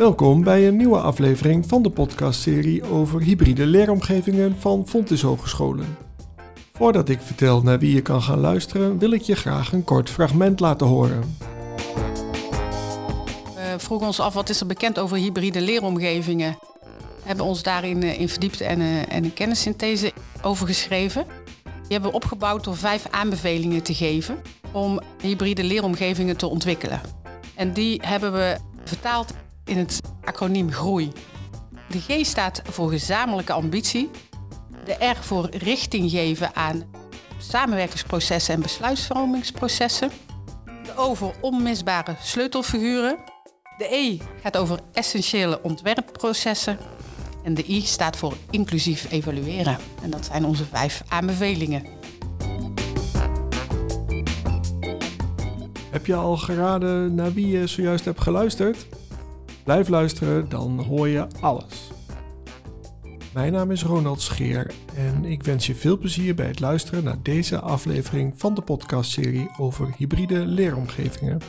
Welkom bij een nieuwe aflevering van de podcastserie over hybride leeromgevingen van Fontys Hogescholen. Voordat ik vertel naar wie je kan gaan luisteren, wil ik je graag een kort fragment laten horen. We vroegen ons af wat is er bekend over hybride leeromgevingen. We hebben ons daarin eh, in verdiept en, eh, en een kennissynthese over geschreven. Die hebben we opgebouwd door vijf aanbevelingen te geven om hybride leeromgevingen te ontwikkelen. En die hebben we vertaald in het acroniem GROEI. De G staat voor gezamenlijke ambitie. De R voor richting geven aan samenwerkingsprocessen en besluitvormingsprocessen. De O voor onmisbare sleutelfiguren. De E gaat over essentiële ontwerpprocessen. En de I staat voor inclusief evalueren. En dat zijn onze vijf aanbevelingen. Heb je al geraden naar wie je zojuist hebt geluisterd? Blijf luisteren, dan hoor je alles. Mijn naam is Ronald Scheer en ik wens je veel plezier bij het luisteren naar deze aflevering van de podcastserie over hybride leeromgevingen.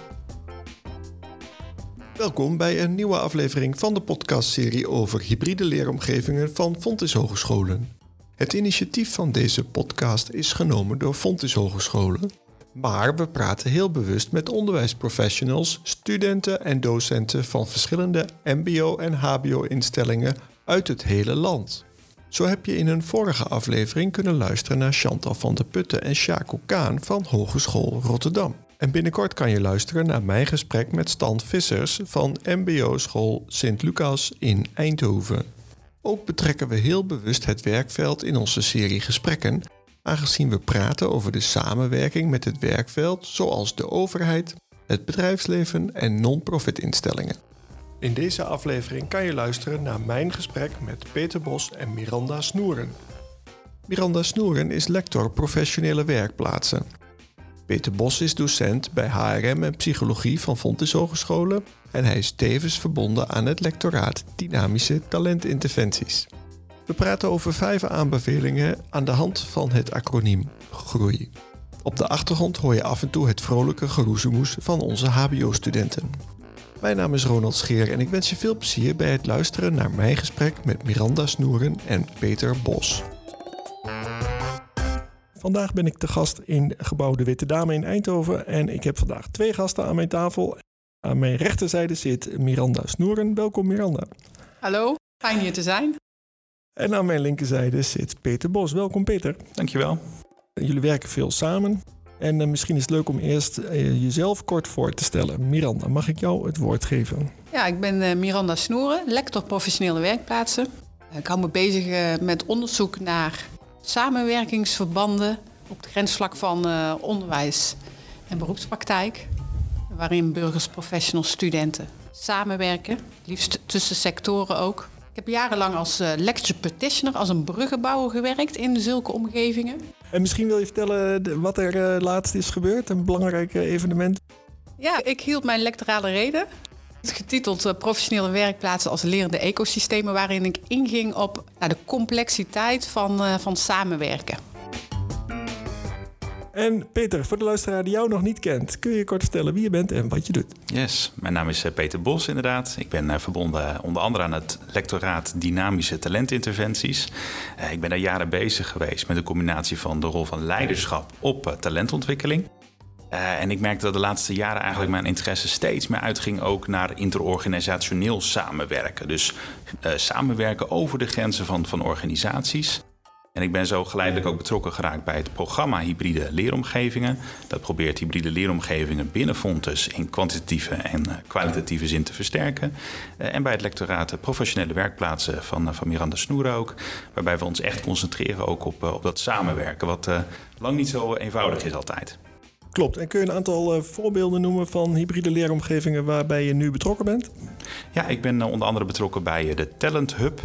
Welkom bij een nieuwe aflevering van de podcastserie over hybride leeromgevingen van Fontys Hogescholen. Het initiatief van deze podcast is genomen door Fontys Hogescholen, maar we praten heel bewust met onderwijsprofessionals, studenten en docenten van verschillende MBO- en HBO-instellingen uit het hele land. Zo heb je in een vorige aflevering kunnen luisteren naar Chantal van der Putten en Sjaco Kaan van Hogeschool Rotterdam. En binnenkort kan je luisteren naar mijn gesprek met Stan Vissers van MBO-school Sint-Lucas in Eindhoven. Ook betrekken we heel bewust het werkveld in onze serie gesprekken, aangezien we praten over de samenwerking met het werkveld zoals de overheid, het bedrijfsleven en non-profit instellingen. In deze aflevering kan je luisteren naar mijn gesprek met Peter Bos en Miranda Snoeren. Miranda Snoeren is lector professionele werkplaatsen. Peter Bos is docent bij HRM en Psychologie van Fontys Hogescholen en hij is tevens verbonden aan het lectoraat Dynamische Talentinterventies. We praten over vijf aanbevelingen aan de hand van het acroniem GROEI. Op de achtergrond hoor je af en toe het vrolijke geroezemoes van onze HBO-studenten. Mijn naam is Ronald Scheer en ik wens je veel plezier bij het luisteren naar mijn gesprek met Miranda Snoeren en Peter Bos. Vandaag ben ik te gast in gebouw De Witte Dame in Eindhoven en ik heb vandaag twee gasten aan mijn tafel. Aan mijn rechterzijde zit Miranda Snoeren. Welkom Miranda. Hallo, fijn hier te zijn. En aan mijn linkerzijde zit Peter Bos. Welkom Peter. Dankjewel. Jullie werken veel samen. En uh, misschien is het leuk om eerst uh, jezelf kort voor te stellen. Miranda, mag ik jou het woord geven? Ja, ik ben uh, Miranda Snoeren, lector professionele werkplaatsen. Ik hou me bezig met onderzoek naar samenwerkingsverbanden op het grensvlak van onderwijs en beroepspraktijk. Waarin burgers, professionals, studenten samenwerken. Liefst tussen sectoren ook. Ik heb jarenlang als uh, lecture practitioner, als een bruggenbouwer gewerkt in zulke omgevingen. En misschien wil je vertellen wat er uh, laatst is gebeurd, een belangrijk evenement. Ja, ik hield mijn lectorale reden. Getiteld Professionele werkplaatsen als lerende ecosystemen, waarin ik inging op nou, de complexiteit van, van samenwerken. En Peter, voor de luisteraar die jou nog niet kent, kun je kort vertellen wie je bent en wat je doet? Yes, mijn naam is Peter Bos inderdaad. Ik ben verbonden onder andere aan het lectoraat Dynamische Talentinterventies. Ik ben daar jaren bezig geweest met de combinatie van de rol van leiderschap op talentontwikkeling. En ik merkte dat de laatste jaren eigenlijk mijn interesse steeds meer uitging ook naar interorganisationeel samenwerken. Dus samenwerken over de grenzen van, van organisaties. En ik ben zo geleidelijk ook betrokken geraakt bij het programma Hybride Leeromgevingen. Dat probeert hybride leeromgevingen binnen Fontes in kwantitatieve en kwalitatieve zin te versterken. En bij het lectoraat Professionele Werkplaatsen van, van Miranda Snoer ook. Waarbij we ons echt concentreren ook op, op dat samenwerken, wat lang niet zo eenvoudig is altijd. Klopt. En kun je een aantal uh, voorbeelden noemen van hybride leeromgevingen waarbij je nu betrokken bent? Ja, ik ben uh, onder andere betrokken bij de Talent Hub.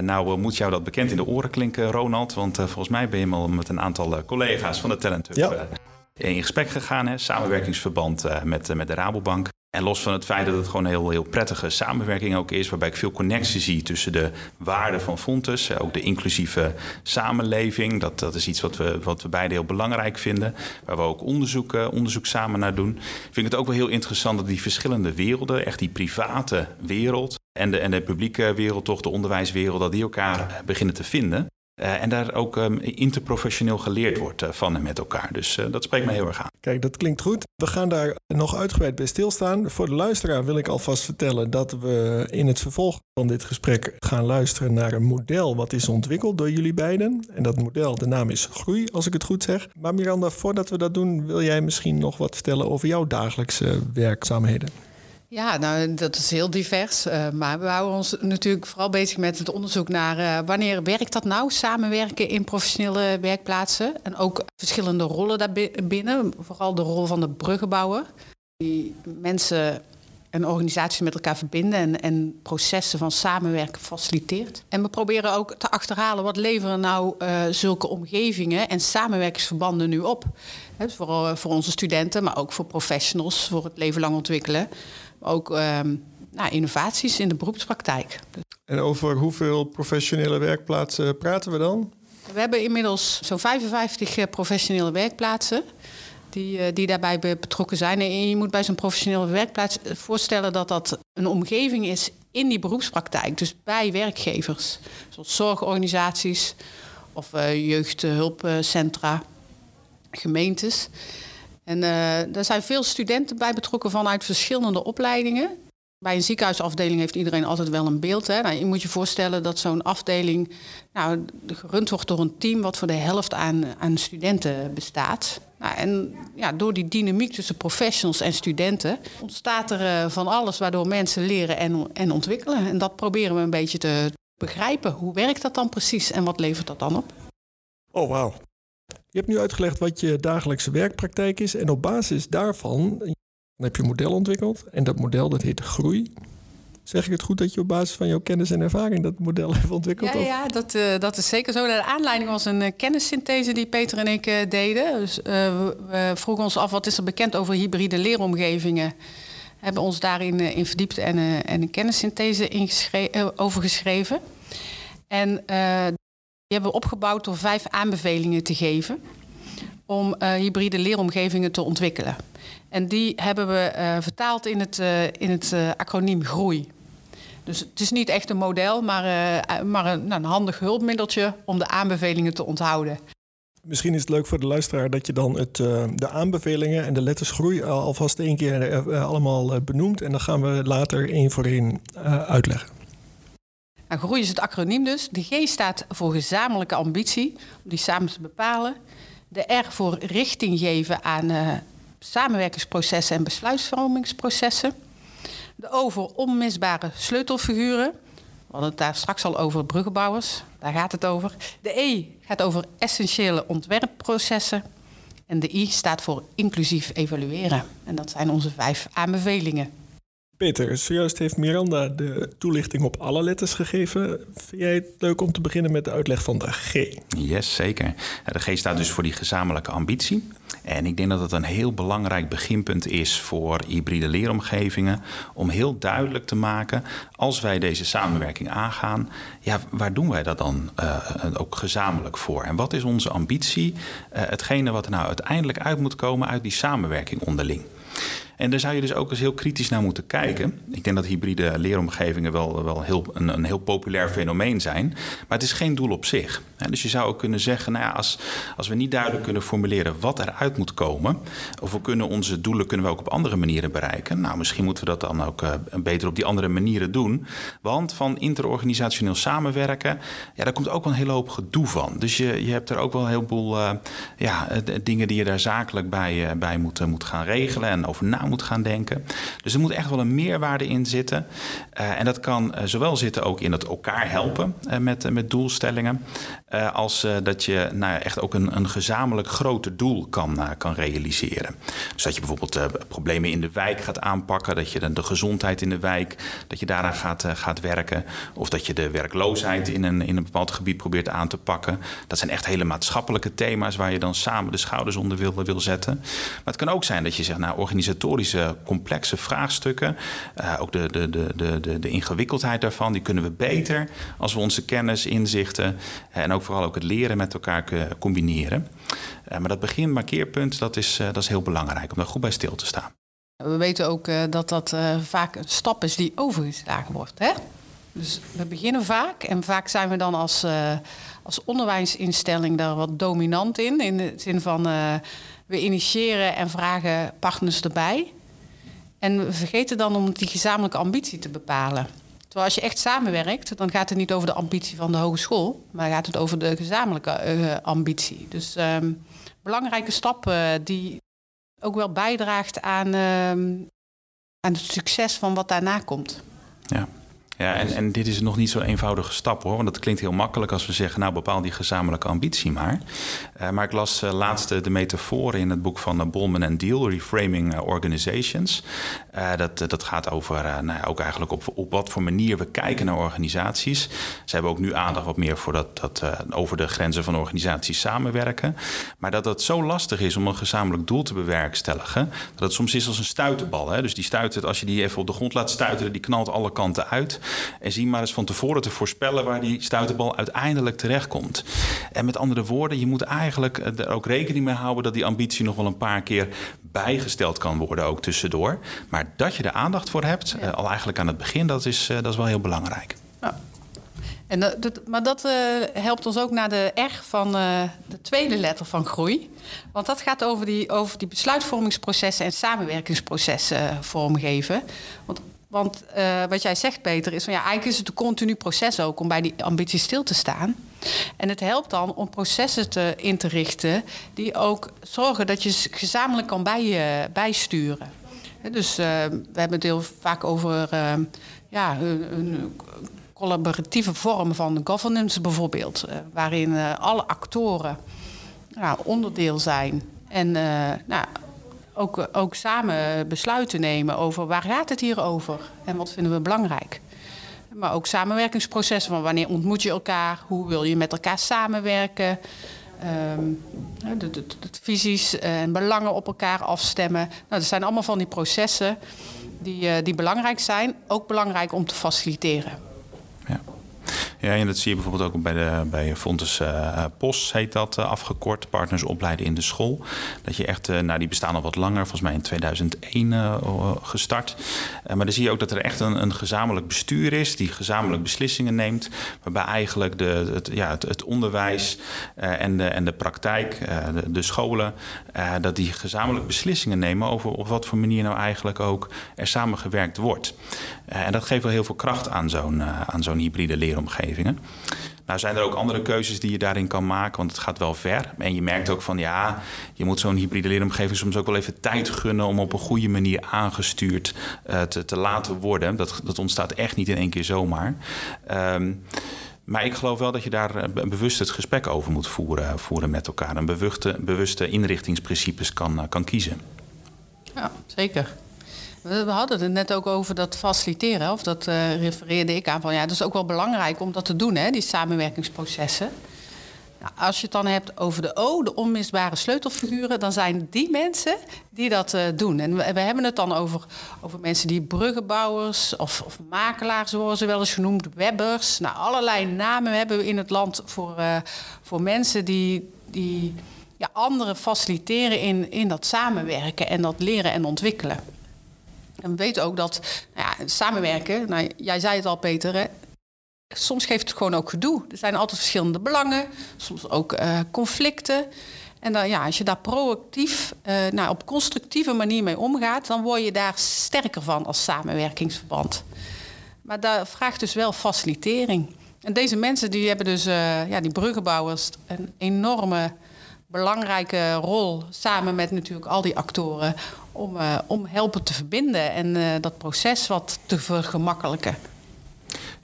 Nou moet jou dat bekend in de oren klinken, Ronald. Want volgens mij ben je al met een aantal collega's van de Talent Hub ja. in gesprek gegaan. Hè? Samenwerkingsverband met, met de Rabobank. En los van het feit dat het gewoon een heel, heel prettige samenwerking ook is, waarbij ik veel connectie zie tussen de waarden van Fontes, ook de inclusieve samenleving. Dat, dat is iets wat we, wat we beide heel belangrijk vinden, waar we ook onderzoek, onderzoek samen naar doen. Vind ik het ook wel heel interessant dat die verschillende werelden, echt die private wereld en de, en de publieke wereld, toch de onderwijswereld, dat die elkaar beginnen te vinden. Uh, en daar ook um, interprofessioneel geleerd wordt uh, van en met elkaar. Dus uh, dat spreekt me heel erg aan. Kijk, dat klinkt goed. We gaan daar nog uitgebreid bij stilstaan. Voor de luisteraar wil ik alvast vertellen dat we in het vervolg van dit gesprek gaan luisteren naar een model wat is ontwikkeld door jullie beiden. En dat model, de naam is Groei, als ik het goed zeg. Maar Miranda, voordat we dat doen, wil jij misschien nog wat vertellen over jouw dagelijkse werkzaamheden? Ja, nou, dat is heel divers. Uh, maar we houden ons natuurlijk vooral bezig met het onderzoek naar uh, wanneer werkt dat nou, samenwerken in professionele werkplaatsen. En ook verschillende rollen daarbinnen, vooral de rol van de bruggenbouwer. Die mensen en organisaties met elkaar verbinden en, en, processen van samenwerken faciliteert. En we proberen ook te achterhalen wat leveren nou uh, zulke omgevingen en samenwerkingsverbanden nu op. He, dus voor, voor onze studenten, maar ook voor professionals, voor het leven lang ontwikkelen ook ehm, nou, innovaties in de beroepspraktijk. En over hoeveel professionele werkplaatsen praten we dan? We hebben inmiddels zo'n 55 eh, professionele werkplaatsen die, eh, die daarbij betrokken zijn. En je moet bij zo'n professionele werkplaats voorstellen dat dat een omgeving is in die beroepspraktijk. Dus bij werkgevers, zoals zorgorganisaties of jeugdhulpcentra, gemeentes. En uh, daar zijn veel studenten bij betrokken vanuit verschillende opleidingen. Bij een ziekenhuisafdeling heeft iedereen altijd wel een beeld. Hè? Nou, je moet je voorstellen dat zo'n afdeling nou, gerund wordt door een team wat voor de helft aan, aan studenten bestaat. Nou, en ja, door die dynamiek tussen professionals en studenten ontstaat er uh, van alles waardoor mensen leren en, en ontwikkelen. En dat proberen we een beetje te begrijpen. Hoe werkt dat dan precies en wat levert dat dan op? Oh, wauw. Je hebt nu uitgelegd wat je dagelijkse werkpraktijk is. En op basis daarvan heb je een model ontwikkeld. En dat model dat heet groei. Zeg ik het goed dat je op basis van jouw kennis en ervaring dat model hebt ontwikkeld? Ja, ja dat, uh, dat is zeker zo. De aanleiding was een uh, kennissynthese die Peter en ik uh, deden. Dus, we, we, vroegen ons af wat is er bekend over hybride leeromgevingen. Hebben ons daarin in verdiept en, en een kennissynthese over geschreven. En die hebben we opgebouwd door vijf aanbevelingen te geven om uh, hybride leeromgevingen te ontwikkelen. En die hebben we uh, vertaald in het, uh, in het acroniem GROEI. Dus het is niet echt een model, maar, maar een, nou, een handig hulpmiddeltje om de aanbevelingen te onthouden. Misschien is het leuk voor de luisteraar dat je dan het, de aanbevelingen en de letters groei alvast één keer allemaal benoemt. En dan gaan we later één voor één uitleggen. Nou, groei is het acroniem dus. De G staat voor gezamenlijke ambitie, om die samen te bepalen. De R voor richting geven aan uh, samenwerkingsprocessen en besluitvormingsprocessen. De O voor onmisbare sleutelfiguren. We hadden het daar straks al over bruggenbouwers, daar gaat het over. De E gaat over essentiële ontwerpprocessen. En de I staat voor inclusief evalueren. En dat zijn onze vijf aanbevelingen. Peter, zojuist heeft Miranda de toelichting op alle letters gegeven. Vind jij het leuk om te beginnen met de uitleg van de G? Yes, zeker. De G staat dus voor die gezamenlijke ambitie. En ik denk dat het een heel belangrijk beginpunt is voor hybride leeromgevingen. Om heel duidelijk te maken, als wij deze samenwerking aangaan, ja, waar doen wij dat dan uh, ook gezamenlijk voor? En wat is onze ambitie? Uh, hetgene wat er nou uiteindelijk uit moet komen uit die samenwerking onderling. En daar zou je dus ook eens heel kritisch naar moeten kijken. Ik denk dat hybride leeromgevingen wel, wel heel, een, een heel populair fenomeen zijn. Maar het is geen doel op zich. Dus je zou ook kunnen zeggen, nou ja, als, als we niet duidelijk kunnen formuleren wat eruit moet komen, of we kunnen onze doelen kunnen we ook op andere manieren bereiken. Nou, misschien moeten we dat dan ook uh, beter op die andere manieren doen. Want van interorganisationeel samenwerken, ja, daar komt ook wel een hele hoop gedoe van. Dus je, je hebt er ook wel een heleboel uh, ja, dingen die je daar zakelijk bij, uh, bij moet, moet gaan regelen en over na moet gaan denken. Dus er moet echt wel een meerwaarde in zitten. Uh, en dat kan uh, zowel zitten ook in het elkaar helpen uh, met, met doelstellingen, als dat je nou echt ook een, een gezamenlijk groter doel kan, kan realiseren. Dus dat je bijvoorbeeld problemen in de wijk gaat aanpakken, dat je de, de gezondheid in de wijk, dat je daaraan gaat, gaat werken, of dat je de werkloosheid in een, in een bepaald gebied probeert aan te pakken. Dat zijn echt hele maatschappelijke thema's waar je dan samen de schouders onder wil, wil zetten. Maar het kan ook zijn dat je zegt, nou, organisatorisch complexe vraagstukken, ook de, de, de, de, de, ingewikkeldheid daarvan, die kunnen we beter als we onze kennis, inzichten en ook vooral ook het leren met elkaar combineren. maar dat begin markeerpunt, dat is, dat is heel belangrijk om daar goed bij stil te staan. We weten ook dat dat vaak een stap is die overgeslagen wordt. Hè? Dus we beginnen vaak en vaak zijn we dan als, als onderwijsinstelling daar wat dominant in. In de zin van we initiëren en vragen partners erbij. En we vergeten dan om die gezamenlijke ambitie te bepalen. Terwijl als je echt samenwerkt, dan gaat het niet over de ambitie van de hogeschool, maar gaat het over de gezamenlijke uh, ambitie. Dus um, belangrijke stap die ook wel bijdraagt aan, uh, aan het succes van wat daarna komt. Ja. Ja, en, en dit is nog niet zo'n eenvoudige stap hoor. Want dat klinkt heel makkelijk als we zeggen, nou bepaal die gezamenlijke ambitie maar. Uh, maar ik las uh, laatst de metaforen in het boek van uh, Bolman en Deal, Reframing Organizations. dat, dat gaat over nou ja, ook eigenlijk op, op wat voor manier we kijken naar organisaties. Ze hebben ook nu aandacht wat meer voor dat, dat over de grenzen van organisaties samenwerken. Maar dat het zo lastig is om een gezamenlijk doel te bewerkstelligen, dat het soms is als een stuiterbal. Hè? Dus die stuitert, als je die even op de grond laat stuiteren, die knalt alle kanten uit. En zie maar eens van tevoren te voorspellen waar die stuiterbal uiteindelijk terechtkomt. En met andere woorden, je moet eigenlijk er ook rekening mee houden dat die ambitie nog wel een paar keer bijgesteld kan worden, ook tussendoor. Maar dat je er aandacht voor hebt, eh, al eigenlijk aan het begin, dat is, eh, dat is wel heel belangrijk. Ja. En dat, maar dat uh, helpt ons ook naar de R van uh, de tweede letter van groei. Want dat gaat over die, over die besluitvormingsprocessen en samenwerkingsprocessen vormgeven. Want want uh, wat jij zegt, Peter, is van ja, eigenlijk is het een continu proces ook om bij die ambitie stil te staan. En het helpt dan om processen te, in te richten die ook zorgen dat je gezamenlijk kan bij, uh, bijsturen. Dus uh, we hebben het heel vaak over ja, een, een, collaboratieve vorm van governance bijvoorbeeld, waarin alle actoren nou, onderdeel zijn. En nou, ook, ook samen besluiten nemen over waar gaat het hier over en wat vinden we belangrijk. Maar ook samenwerkingsprocessen van wanneer ontmoet je elkaar, hoe wil je met elkaar samenwerken. Um, de, de, visies en belangen op elkaar afstemmen. Nou, dat zijn allemaal van die processen die, uh, die belangrijk zijn. Ook belangrijk om te faciliteren. Ja, en dat zie je bijvoorbeeld ook bij, de, bij Fontes uh, POS, heet dat uh, afgekort. Partners opleiden in de school. Dat je echt, uh, nou die bestaan al wat langer, volgens mij in 2001 gestart. maar dan zie je ook dat er echt een, een gezamenlijk bestuur is, die gezamenlijk beslissingen neemt. Waarbij eigenlijk de, het, ja, het onderwijs en, de, en de praktijk, de, de, scholen, dat die gezamenlijk beslissingen nemen over op wat voor manier nou eigenlijk ook er samengewerkt wordt. en dat geeft wel heel veel kracht aan zo'n aan zo'n hybride leeromgeving. Nou zijn er ook andere keuzes die je daarin kan maken, want het gaat wel ver. En je merkt ook van ja, je moet zo'n hybride leeromgeving soms ook wel even tijd gunnen om op een goede manier aangestuurd uh, te, te, laten worden. Dat, dat ontstaat echt niet in één keer zomaar. Um, maar ik geloof wel dat je daar eh, bewust het gesprek over moet voeren, voeren met elkaar. En bewuste, bewuste inrichtingsprincipes kan, eh, kan kiezen. Ja, zeker. We hadden het net ook over dat faciliteren, of dat uh, refereerde ik aan van ja, dat is ook wel belangrijk om dat te doen, hè, die samenwerkingsprocessen. Nou, als je het dan hebt over de O, de onmisbare sleutelfiguren, dan zijn die mensen die dat uh, doen. En we, hebben het dan over, over mensen die bruggenbouwers of, of makelaars worden ze wel eens genoemd, webbers. Nou, allerlei namen hebben we in het land voor, uh, voor mensen die, die ja, anderen faciliteren in, in dat samenwerken en dat leren en ontwikkelen. En we weten ook dat nou ja, samenwerken, nou, jij zei het al Peter, hè, soms geeft het gewoon ook gedoe. Er zijn altijd verschillende belangen, soms ook uh, conflicten. En dan, ja, als je daar proactief, uh, nou, op constructieve manier mee omgaat, dan word je daar sterker van als samenwerkingsverband. Maar dat vraagt dus wel facilitering. En deze mensen die hebben dus, uh, ja, die bruggenbouwers, een enorme belangrijke rol samen met natuurlijk al die actoren om, uh, om helpen te verbinden en uh, dat proces wat te vergemakkelijken.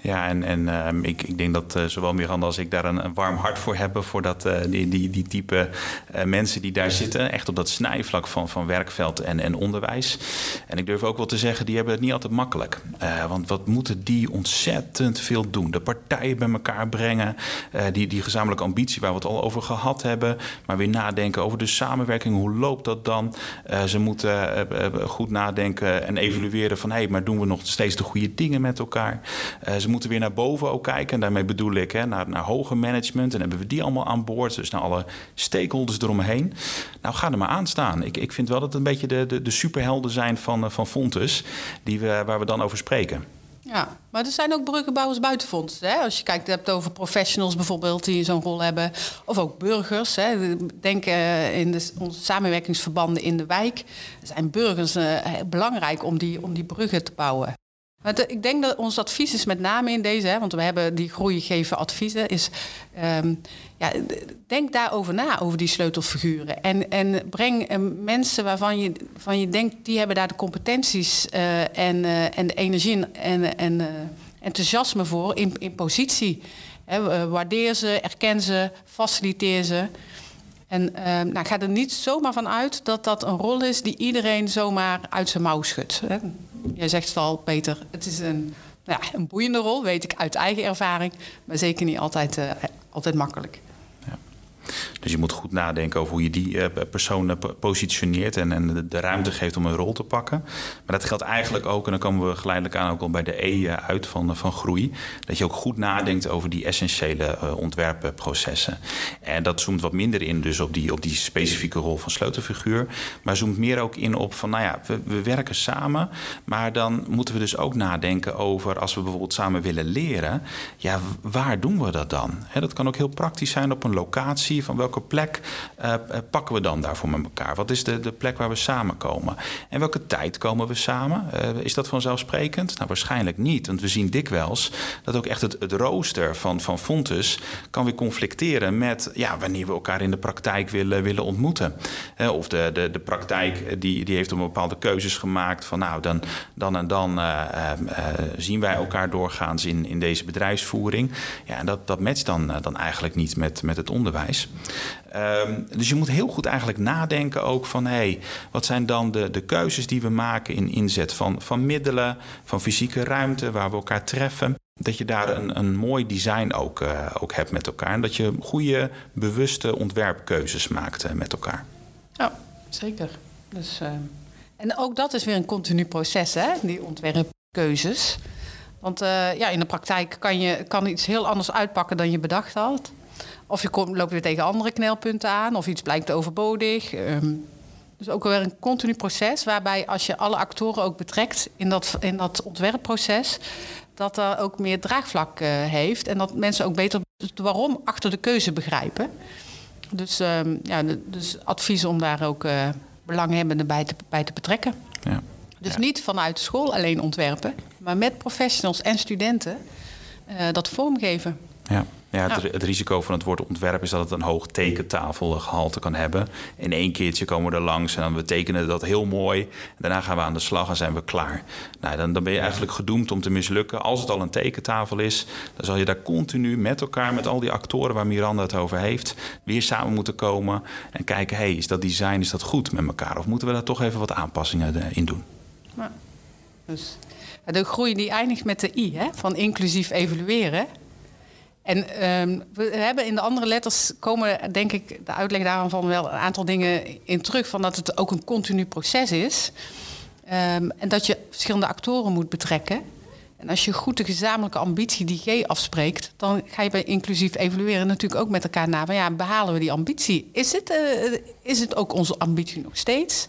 Ja, en, en ehm, ik, ik denk dat uh, zowel Miranda als ik daar een, warm hart voor hebben. Voor dat, uh, die, die, die type uh, mensen die daar zitten. Echt op dat snijvlak van, van werkveld en, en onderwijs. En ik durf ook wel te zeggen, die hebben het niet altijd makkelijk. want wat moeten die ontzettend veel doen? De partijen bij elkaar brengen. die, die gezamenlijke ambitie waar we het al over gehad hebben. Maar weer nadenken over de samenwerking. Hoe loopt dat dan? ze moeten goed nadenken en evalueren van... hé, hey, maar doen we nog steeds de goede dingen met elkaar? ze moeten weer naar boven ook kijken. En daarmee bedoel ik hè, naar, naar hoger management. En hebben we die allemaal aan boord. Dus naar alle stakeholders eromheen. Nou, ga er maar aan staan. Ik, ik vind wel dat het een beetje de, de, de superhelden zijn van, eh, van Fontes. Die we, waar we dan over spreken. Ja, maar er zijn ook bruggenbouwers buitenfonds. Hè? Als je kijkt hebt over professionals bijvoorbeeld die zo'n rol hebben. Of ook burgers. Hè? Denk uh, in de, onze samenwerkingsverbanden in de wijk. Zijn burgers uh, belangrijk om die, om die bruggen te bouwen. Ik denk dat ons advies is met name in deze, hè, want we hebben die groei geven adviezen, is um, ja, denk daarover na, over die sleutelfiguren. En, en breng uh, mensen waarvan je, van je denkt, die hebben daar de competenties uh, en, uh, en de energie en, en enthousiasme voor in, in positie. Hè, waardeer ze, erken ze, faciliteer ze. En ehm, nou, ga er niet zomaar van uit dat dat een rol is die iedereen zomaar uit zijn mouw schudt. Jij zegt het al, Peter, het is een, nou ja, een boeiende rol, weet ik uit eigen ervaring, maar zeker niet altijd, uh, altijd makkelijk. Dus je moet goed nadenken over hoe je die uh, personen positioneert en, en de, ruimte geeft om een rol te pakken. Maar dat geldt eigenlijk ook, en dan komen we geleidelijk aan ook al bij de E eh, uit van, van groei, dat je ook goed nadenkt over die essentiële ontwerpprocessen. En dat zoomt wat minder in dus op die, op die specifieke rol van sleutelfiguur, maar zoomt meer ook in op van, nou ja, we, we werken samen, maar dan moeten we dus ook nadenken over, als we bijvoorbeeld samen willen leren, ja, waar doen we dat dan? Dat kan ook heel praktisch zijn op een locatie van welke plek uh, pakken we dan daarvoor met elkaar? Wat is de, de plek waar we samenkomen? En welke tijd komen we samen? Uh, is dat vanzelfsprekend? Nou, waarschijnlijk niet. Want we zien dikwijls dat ook echt het, het rooster van, van Fontes kan weer conflicteren met ja, wanneer we elkaar in de praktijk willen, willen ontmoeten. Of de, de, de praktijk die, die heeft een bepaalde keuzes gemaakt van nou, dan, dan en dan zien wij elkaar doorgaans in, in deze bedrijfsvoering. Ja, en dat, dat matcht dan, dan eigenlijk niet met, met het onderwijs. Um, dus je moet heel goed eigenlijk nadenken ook van... hey, wat zijn dan de, de keuzes die we maken in inzet van, van middelen... van fysieke ruimte waar we elkaar treffen... Dat je daar een, een mooi design ook, uh, ook hebt met elkaar. En dat je goede, bewuste ontwerpkeuzes maakt uh, met elkaar. Ja, zeker. Dus, uh, en ook dat is weer een continu proces, hè? die ontwerpkeuzes. Want ja, in de praktijk kan, je, kan iets heel anders uitpakken dan je bedacht had. Of je komt, loopt weer tegen andere knelpunten aan, of iets blijkt overbodig. Um, dus ook weer een continu proces waarbij als je alle actoren ook betrekt in dat, in dat ontwerpproces, dat dat ook meer draagvlak uh, heeft en dat mensen ook beter het waarom achter de keuze begrijpen. Dus, um, ja, dus advies om daar ook uh, belanghebbenden bij te, bij te betrekken. Ja. Dus ja. niet vanuit school alleen ontwerpen, maar met professionals en studenten uh, dat vormgeven. Ja. Ja, het, het, risico van het woord ontwerp is dat het een hoog tekentafelgehalte kan hebben. In één keertje komen we er langs en dan we tekenen dat heel mooi. Daarna gaan we aan de slag en zijn we klaar. Nou, dan, dan ben je eigenlijk gedoemd om te mislukken. Als het al een tekentafel is, dan zal je daar continu met elkaar, met al die actoren waar Miranda het over heeft, weer samen moeten komen en kijken: hey, is dat design, is dat goed met elkaar? Of moeten we daar toch even wat aanpassingen in doen? Ja. Dus de groei die eindigt met de I, hè, van inclusief evalueren. En um, we hebben in de andere letters komen, denk ik, de uitleg daarvan wel een aantal dingen in terug. Van dat het ook een continu proces is. Um, en dat je verschillende actoren moet betrekken. En als je goed de gezamenlijke ambitie, die G, afspreekt, dan ga je bij inclusief evalueren natuurlijk ook met elkaar na. Van ja, behalen we die ambitie? Is het, uh, is het ook onze ambitie nog steeds?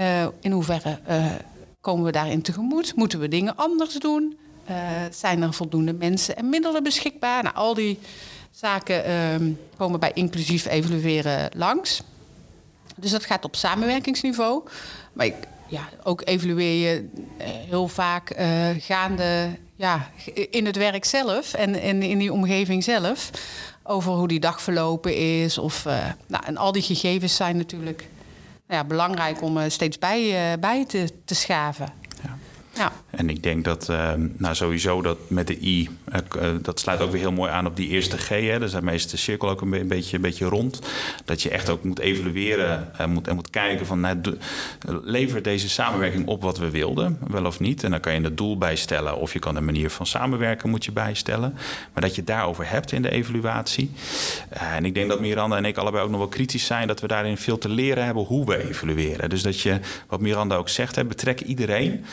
Uh, in hoeverre uh, komen we daarin tegemoet? Moeten we dingen anders doen? Uh, zijn er voldoende mensen en middelen beschikbaar? Nou, al die zaken uh, komen bij inclusief evalueren langs. Dus dat gaat op samenwerkingsniveau. Maar ik, ja, ook evalueer je uh, heel vaak uh, gaande ja, in het werk zelf en, in die omgeving zelf. Over hoe die dag verlopen is. Of, nou, en al die gegevens zijn natuurlijk nou ja, belangrijk om steeds bij, bij te, te schaven. En ik denk dat ehm, nou, sowieso dat met de I, eh, eh, dat sluit ook weer heel mooi aan op die eerste G. Hè. Dus daarmee is de cirkel ook een, be- een beetje, een beetje rond. Dat je echt ook moet evalueren en moet, en moet kijken van... Nou, levert deze samenwerking op wat we wilden, wel of niet? En dan kan je het doel bijstellen of je kan een manier van samenwerken moet je bijstellen. Maar dat je daarover hebt in de evaluatie. Eh, en ik denk dat Miranda en ik allebei ook nog wel kritisch zijn... dat we daarin veel te leren hebben hoe we evalueren. Dus dat je, wat Miranda ook zegt, hè, betrek iedereen.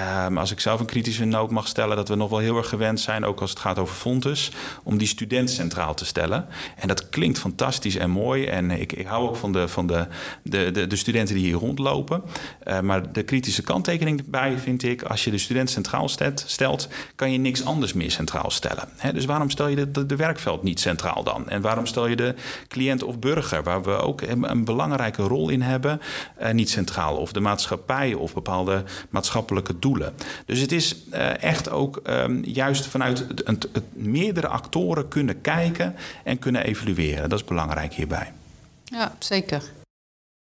Ehm, als ik zelf een kritische noot mag stellen... dat we nog wel heel erg gewend zijn, ook als het gaat over Fontes... om die student centraal te stellen. En dat klinkt fantastisch en mooi. En ik, ik hou ook van de, van de, de, de, de studenten die hier rondlopen. Eh, maar de kritische kanttekening erbij vind ik... als je de student centraal stelt, kan je niks anders meer centraal stellen. Dus waarom stel je de, werkveld niet centraal dan? En waarom stel je de cliënt of burger... waar we ook een, een belangrijke rol in hebben, eh, niet centraal? Of de maatschappij of bepaalde maatschappelijke doelen. Dus het is eh, echt ook ehm, juist vanuit het, het- meerdere actoren kunnen kijken en kunnen evalueren. Dat is belangrijk hierbij. Ja, zeker.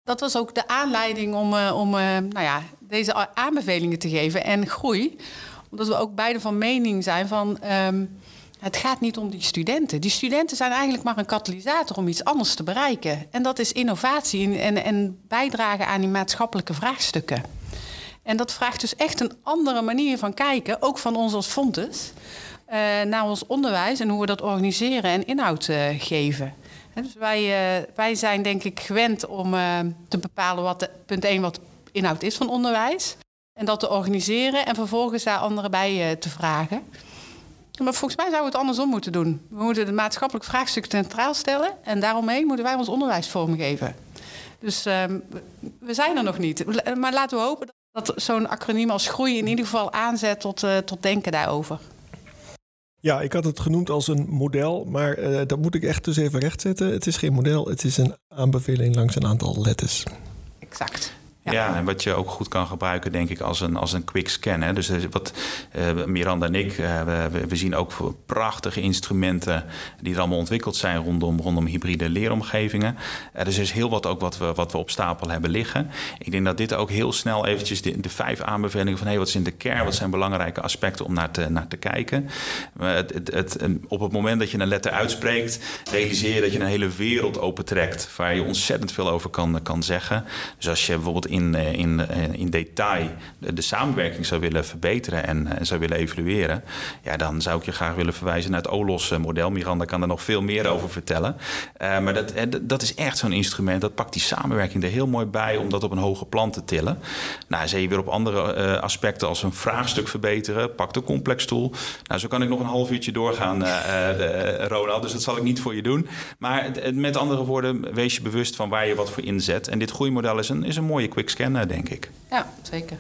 Dat was ook de aanleiding om, eh, om eh, nou ja, deze aanbevelingen te geven en groei. Omdat we ook beide van mening zijn van... ehm, het gaat niet om die studenten. Die studenten zijn eigenlijk maar een katalysator om iets anders te bereiken. En dat is innovatie en, en bijdragen aan die maatschappelijke vraagstukken. En dat vraagt dus echt een andere manier van kijken, ook van ons als Fontes, eh, naar ons onderwijs en hoe we dat organiseren en inhoud eh, geven. Dus wij, eh, wij zijn denk ik gewend om te bepalen wat de, punt 1 wat inhoud is van onderwijs. En dat te organiseren en vervolgens daar anderen bij te vragen. Maar volgens mij zouden we het andersom moeten doen. We moeten het maatschappelijk vraagstuk centraal stellen en daaromheen moeten wij ons onderwijs vormgeven. Dus ehm, we zijn er nog niet. Maar laten we hopen dat zo'n acroniem als groei in ieder geval aanzet tot, eh, tot denken daarover. Ja, ik had het genoemd als een model, maar eh, dat moet ik echt dus even rechtzetten. Het is geen model, het is een aanbeveling langs een aantal letters. Exact. Ja. En wat je ook goed kan gebruiken, denk ik, als een, als een quick scan. Hè. Dus eh, wat eh, Miranda en ik, eh, we, we zien ook prachtige instrumenten die er allemaal ontwikkeld zijn rondom, rondom hybride leeromgevingen. Dus er is heel wat ook wat we, wat we op stapel hebben liggen. Ik denk dat dit ook heel snel eventjes de, de vijf aanbevelingen van hey, wat is in de kern, wat zijn belangrijke aspecten om naar te, naar te kijken. Het, het, het, op het moment dat je een letter uitspreekt, realiseer je dat je een hele wereld opentrekt waar je ontzettend veel over kan, kan zeggen. Dus als je bijvoorbeeld in, eh, in, eh, in detail de, samenwerking zou willen verbeteren en, en zou willen evalueren, ja, dan zou ik je graag willen verwijzen naar het OLOS-model. Miranda kan er nog veel meer over vertellen. Maar dat, eh, dat is echt zo'n instrument. Dat pakt die samenwerking er heel mooi bij om dat op een hoger plan te tillen. Nou, zie je weer op andere aspecten als een vraagstuk verbeteren. Pak de complex tool. Nou, zo kan ik nog een half uurtje doorgaan, uh, Ronald. Dus dat zal ik niet voor je doen. Maar met andere woorden, wees je bewust van waar je wat voor inzet. En dit groeimodel is een, is een mooie quick scan, denk ik. Ja, zeker.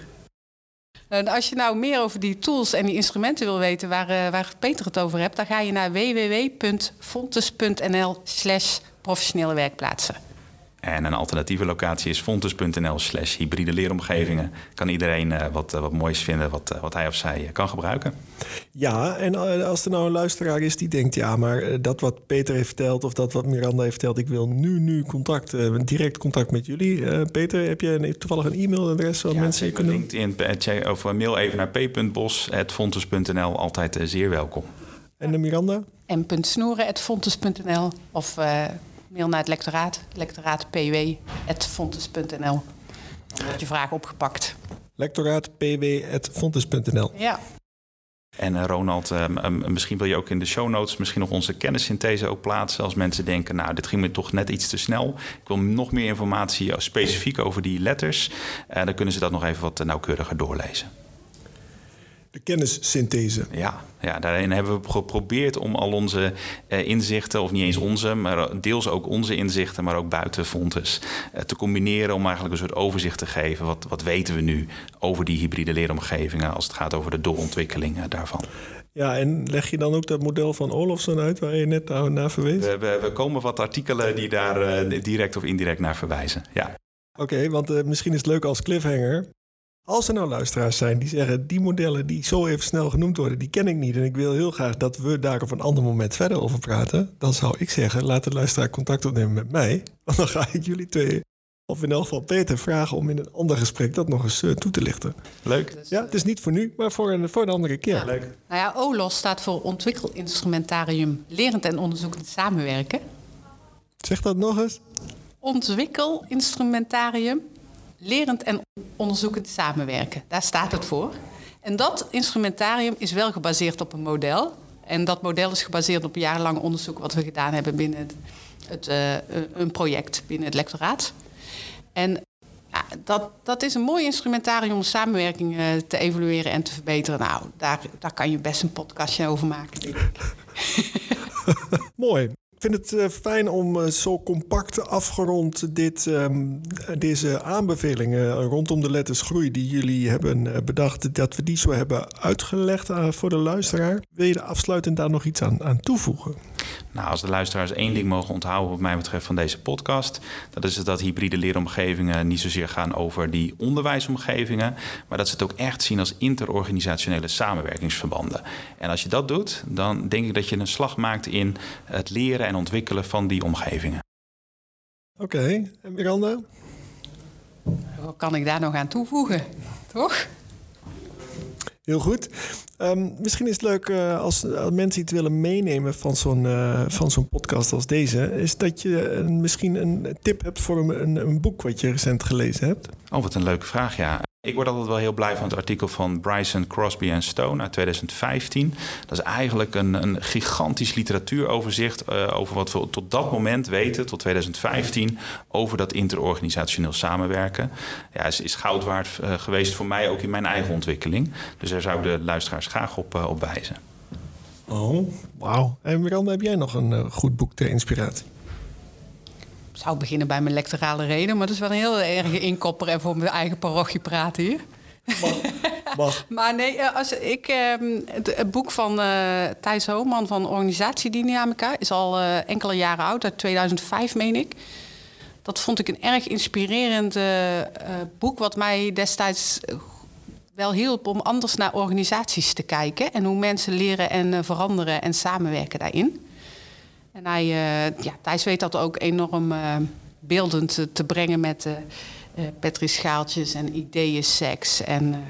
En als je nou meer over die tools en die instrumenten wil weten waar, uh, waar Peter het over hebt, dan ga je naar www.fontes.nl slash professionele werkplaatsen. En een alternatieve locatie is fontes.nl slash hybride leeromgevingen. Kan iedereen uh, wat, uh, wat moois vinden wat, uh, wat hij of zij kan gebruiken. Ja, en als er nou een luisteraar is die denkt... ja, maar dat wat Peter heeft verteld of dat wat Miranda heeft verteld... ik wil nu, nu contact, direct contact met jullie. Peter, heb je een, toevallig een e-mailadres waar ja, mensen kunnen... LinkedIn of mail even naar p.bos.fontes.nl. Altijd zeer welkom. En de Miranda? m.snoeren.fontes.nl of mail naar het lectoraat, lectoraatpw.fontes.nl. Dan wordt je vraag opgepakt. Lectoraatpw.fontes.nl. Ja. En uh, Ronald, uh, uh, misschien wil je ook in de show notes misschien nog onze kennissynthese ook plaatsen. Als mensen denken, nou, dit ging me toch net iets te snel. Ik wil nog meer informatie specifiek over die letters. dan kunnen ze dat nog even wat nauwkeuriger doorlezen. De kennissynthese. Ja, ja, daarin hebben we geprobeerd om al onze uh, inzichten, of niet eens onze, maar deels ook onze inzichten, maar ook buiten Fontes, uh, te combineren om eigenlijk een soort overzicht te geven. Wat, wat weten we nu over die hybride leeromgevingen als het gaat over de doorontwikkeling uh, daarvan? Ja, en leg je dan ook dat model van Olofsson uit waar je net naar verwees? We, we, we komen wat artikelen die daar direct of indirect naar verwijzen. Ja. Oké, okay, want misschien is het leuk als cliffhanger. Als er nou luisteraars zijn die zeggen... die modellen die zo even snel genoemd worden, die ken ik niet... en ik wil heel graag dat we daar op een ander moment verder over praten... dan zou ik zeggen, laat de luisteraar contact opnemen met mij... want dan ga ik jullie twee Of in elk geval Peter vragen om in een ander gesprek dat nog eens uh, toe te lichten. Leuk. Ja, het is niet voor nu, maar voor een, voor een andere keer. Ja. Leuk. Nou ja, OLOS staat voor Ontwikkelinstrumentarium Lerend en Onderzoekend Samenwerken. Zeg dat nog eens. Ontwikkelinstrumentarium Lerend en Onderzoekend Samenwerken. Daar staat het voor. En dat instrumentarium is wel gebaseerd op een model. En dat model is gebaseerd op jarenlang onderzoek wat we gedaan hebben binnen het, het, uh, een project binnen het lectoraat. En ja, dat, dat is een mooi instrumentarium om samenwerking uh, te evalueren en te verbeteren. Nou, daar, daar kan je best een podcastje over maken, denk ik. mooi. Ik vind het uh, fijn om uh, zo compact afgerond dit, um, deze aanbevelingen rondom de letters groei die jullie hebben bedacht, dat we die zo hebben uitgelegd voor de luisteraar. Wil je er afsluitend daar nog iets aan, aan toevoegen? Nou, als de luisteraars één ding mogen onthouden wat mij betreft van deze podcast, dat is dat hybride leeromgevingen niet zozeer gaan over die onderwijsomgevingen, maar dat ze het ook echt zien als interorganisationele samenwerkingsverbanden. En als je dat doet, dan denk ik dat je een slag maakt in het leren en ontwikkelen van die omgevingen. Oké, okay. en Miranda? Wat kan ik daar nog aan toevoegen? Toch? Heel goed. Um, misschien is het leuk uh, als, mensen iets willen meenemen van zo'n uh, van zo'n podcast als deze. Is dat je misschien een tip hebt voor een, een, een, boek wat je recent gelezen hebt? Oh, wat een leuke vraag, ja. Ik word altijd wel heel blij van het artikel van Bryson, Crosby en Stone uit 2015. Dat is eigenlijk een, een gigantisch literatuuroverzicht uh, over wat we tot dat moment weten, tot 2015, over dat interorganisationeel samenwerken. Ja, is, is goud waard uh, geweest voor mij ook in mijn eigen ontwikkeling. Dus daar zou ik de luisteraars graag op, uh, op wijzen. Oh, wauw. En Miranda, heb jij nog een goed boek ter inspiratie? Ik zou beginnen bij mijn lectorale reden, maar dat is wel een heel erg inkopper en voor mijn eigen parochie praten hier. Mag. Mag. maar nee, als ik, het, het boek van uh, Thijs Hooman van Organisatiedynamica is al uh, enkele jaren oud, uit 2005 meen ik. Dat vond ik een erg inspirerend uh, boek, wat mij destijds wel hielp om anders naar organisaties te kijken en hoe mensen leren en veranderen en samenwerken daarin. En hij, uh, ja, Thijs weet dat ook enorm uh, beeldend te, brengen met uh, petrischaaltjes en ideeënseks en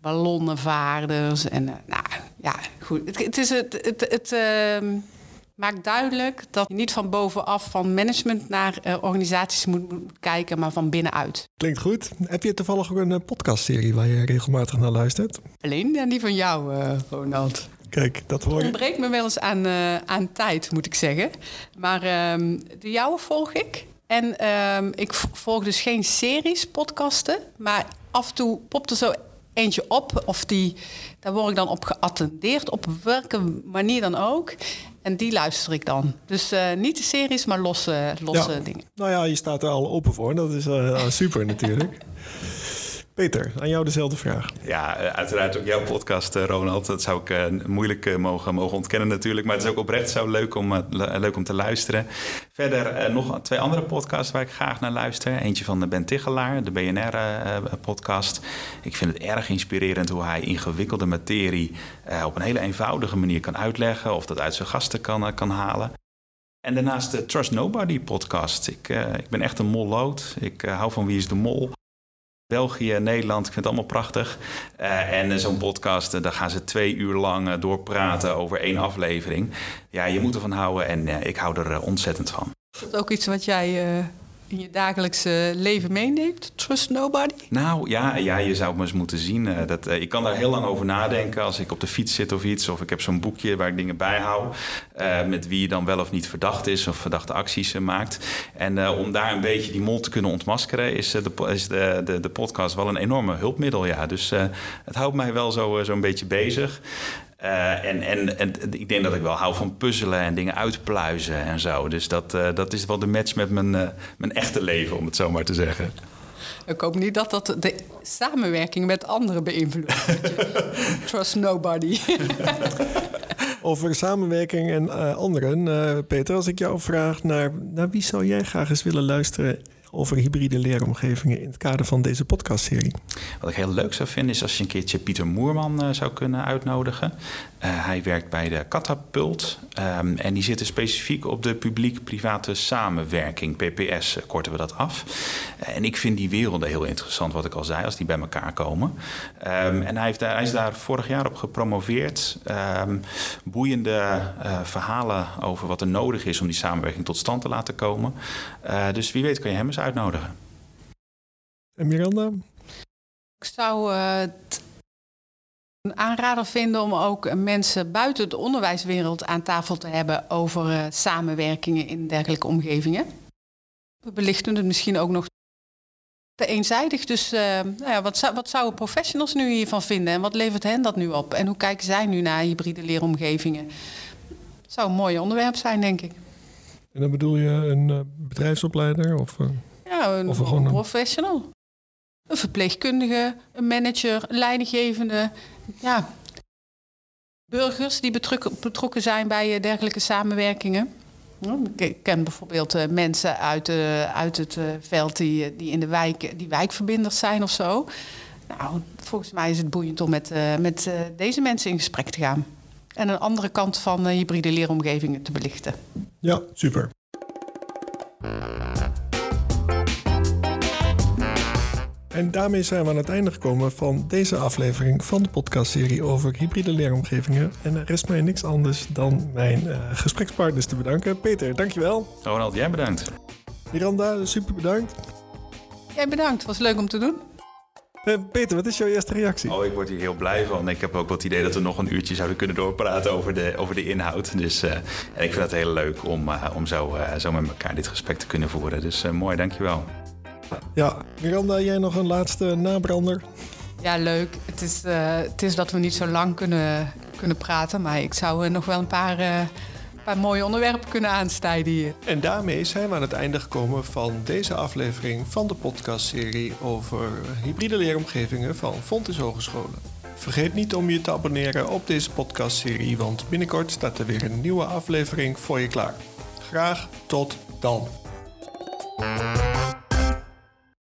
ballonnenvaarders. En nou ja, goed. Het, het, is het, het, het ehm, maakt duidelijk dat je niet van bovenaf van management naar organisaties moet, moet, kijken, maar van binnenuit. Klinkt goed. Heb je toevallig ook een podcastserie waar je regelmatig naar luistert? Alleen die van jou, Ronald. Kijk, dat hoor je. Het ontbreekt me wel eens aan, uh, aan tijd, moet ik zeggen. Maar um, de jouwe volg ik. En um, ik volg dus geen series, podcasten. Maar af en toe popt er zo eentje op. Of die, daar word ik dan op geattendeerd. Op welke manier dan ook. En die luister ik dan. Dus uh, niet de series, maar losse, losse ja. dingen. Nou ja, je staat er al open voor. Dat is uh, super natuurlijk. Peter, aan jou dezelfde vraag. Ja, uiteraard ook jouw podcast, Ronald. Dat zou ik uh, moeilijk mogen, mogen ontkennen natuurlijk. Maar het is ook oprecht zo leuk om, leuk om te luisteren. Verder nog twee andere podcasts waar ik graag naar luister. Eentje van Ben Tichelaar, de BNR-podcast. ik vind het erg inspirerend hoe hij ingewikkelde materie... op een hele eenvoudige manier kan uitleggen... of dat uit zijn gasten kan, kan halen. En daarnaast de Trust Nobody podcast. Ik, ik ben echt een molloot. Ik hou van Wie is de Mol... België, Nederland, ik vind het allemaal prachtig. Uh, en zo'n podcast, uh, daar gaan ze twee uur lang doorpraten over één aflevering. Ja, je moet ervan houden en ik hou er ontzettend van. Is dat ook iets wat jij in je dagelijkse leven meeneemt? Trust nobody? Nou ja, ja je zou het maar eens moeten zien. Uh, dat, uh, ik kan daar heel lang over nadenken als ik op de fiets zit of iets. Of ik heb zo'n boekje waar ik dingen bijhoud. Uh, met wie dan wel of niet verdacht is of verdachte acties maakt. En om daar een beetje die mol te kunnen ontmaskeren... is, de, is de, de, podcast wel een enorme hulpmiddel. Ja. Dus het houdt mij wel zo, zo beetje bezig. Uh, en, en, en ik denk dat ik wel hou van puzzelen en dingen uitpluizen en zo. Dus dat, uh, dat is wel de match met mijn, uh, mijn echte leven, om het zo maar te zeggen. Ik hoop niet dat dat de samenwerking met anderen beïnvloedt. Trust nobody. Over samenwerking en anderen, Peter, als ik jou vraag naar, naar wie zou jij graag eens willen luisteren over hybride leeromgevingen in het kader van deze podcastserie? Wat ik heel leuk zou vinden is als je een keertje Pieter Moerman uh, zou kunnen uitnodigen. Uh, hij werkt bij de Catapult um, en die zitten specifiek op de publiek-private samenwerking, PPS uh, korten we dat af. en ik vind die werelden heel interessant, wat ik al zei, als die bij elkaar komen. Um, en hij, heeft hij, is daar vorig jaar op gepromoveerd. Um, boeiende verhalen over wat er nodig is om die samenwerking tot stand te laten komen. Dus wie weet kan je hem eens uitnodigen. En Miranda? Ik zou het een aanrader vinden om ook mensen buiten de onderwijswereld aan tafel te hebben over uh, samenwerkingen in dergelijke omgevingen. We belichten het misschien ook nog te eenzijdig. Dus uh, nou ja, wat, zou, wat zouden professionals nu hiervan vinden en wat levert hen dat nu op? En hoe kijken zij nu naar hybride leeromgevingen? Het zou een mooi onderwerp zijn, denk ik. En dan bedoel je een uh, bedrijfsopleider? Of, ja, een, of een, een professional. Een verpleegkundige, een manager, een leidinggevende. Ja, burgers die betrokken zijn bij eh, dergelijke samenwerkingen. Ik ken bijvoorbeeld eh, mensen uit, uit het eh, veld die, die in de wijk die wijkverbinders zijn of zo. Nou, volgens mij is het boeiend om met, met deze mensen in gesprek te gaan. En een andere kant van hybride leeromgevingen te belichten. Ja, super. En daarmee zijn we aan het einde gekomen van deze aflevering van de podcastserie over hybride leeromgevingen. En er rest mij niks anders dan mijn uh, gesprekspartners te bedanken. Peter, dankjewel. Ronald, jij bedankt. Miranda, super bedankt. Jij bedankt, het was leuk om te doen. Uh, Peter, wat is jouw eerste reactie? Oh, ik word hier heel blij van. Ik heb ook wel het idee dat we nog een uurtje zouden kunnen doorpraten over de, over de inhoud. Dus uh, en ik vind het heel leuk om, om zo, zo met elkaar dit gesprek te kunnen voeren. Dus mooi, dankjewel. Ja, Miranda, jij nog een laatste nabrander? Ja, leuk. Het is, uh, het is dat we niet zo lang kunnen, kunnen praten, maar ik zou nog wel een paar, uh, paar mooie onderwerpen kunnen aanstijden hier. En daarmee zijn we aan het einde gekomen van deze aflevering van de podcastserie over hybride leeromgevingen van Fontis Hogescholen. Vergeet niet om je te abonneren op deze podcastserie, want binnenkort staat er weer een nieuwe aflevering voor je klaar. Graag tot dan.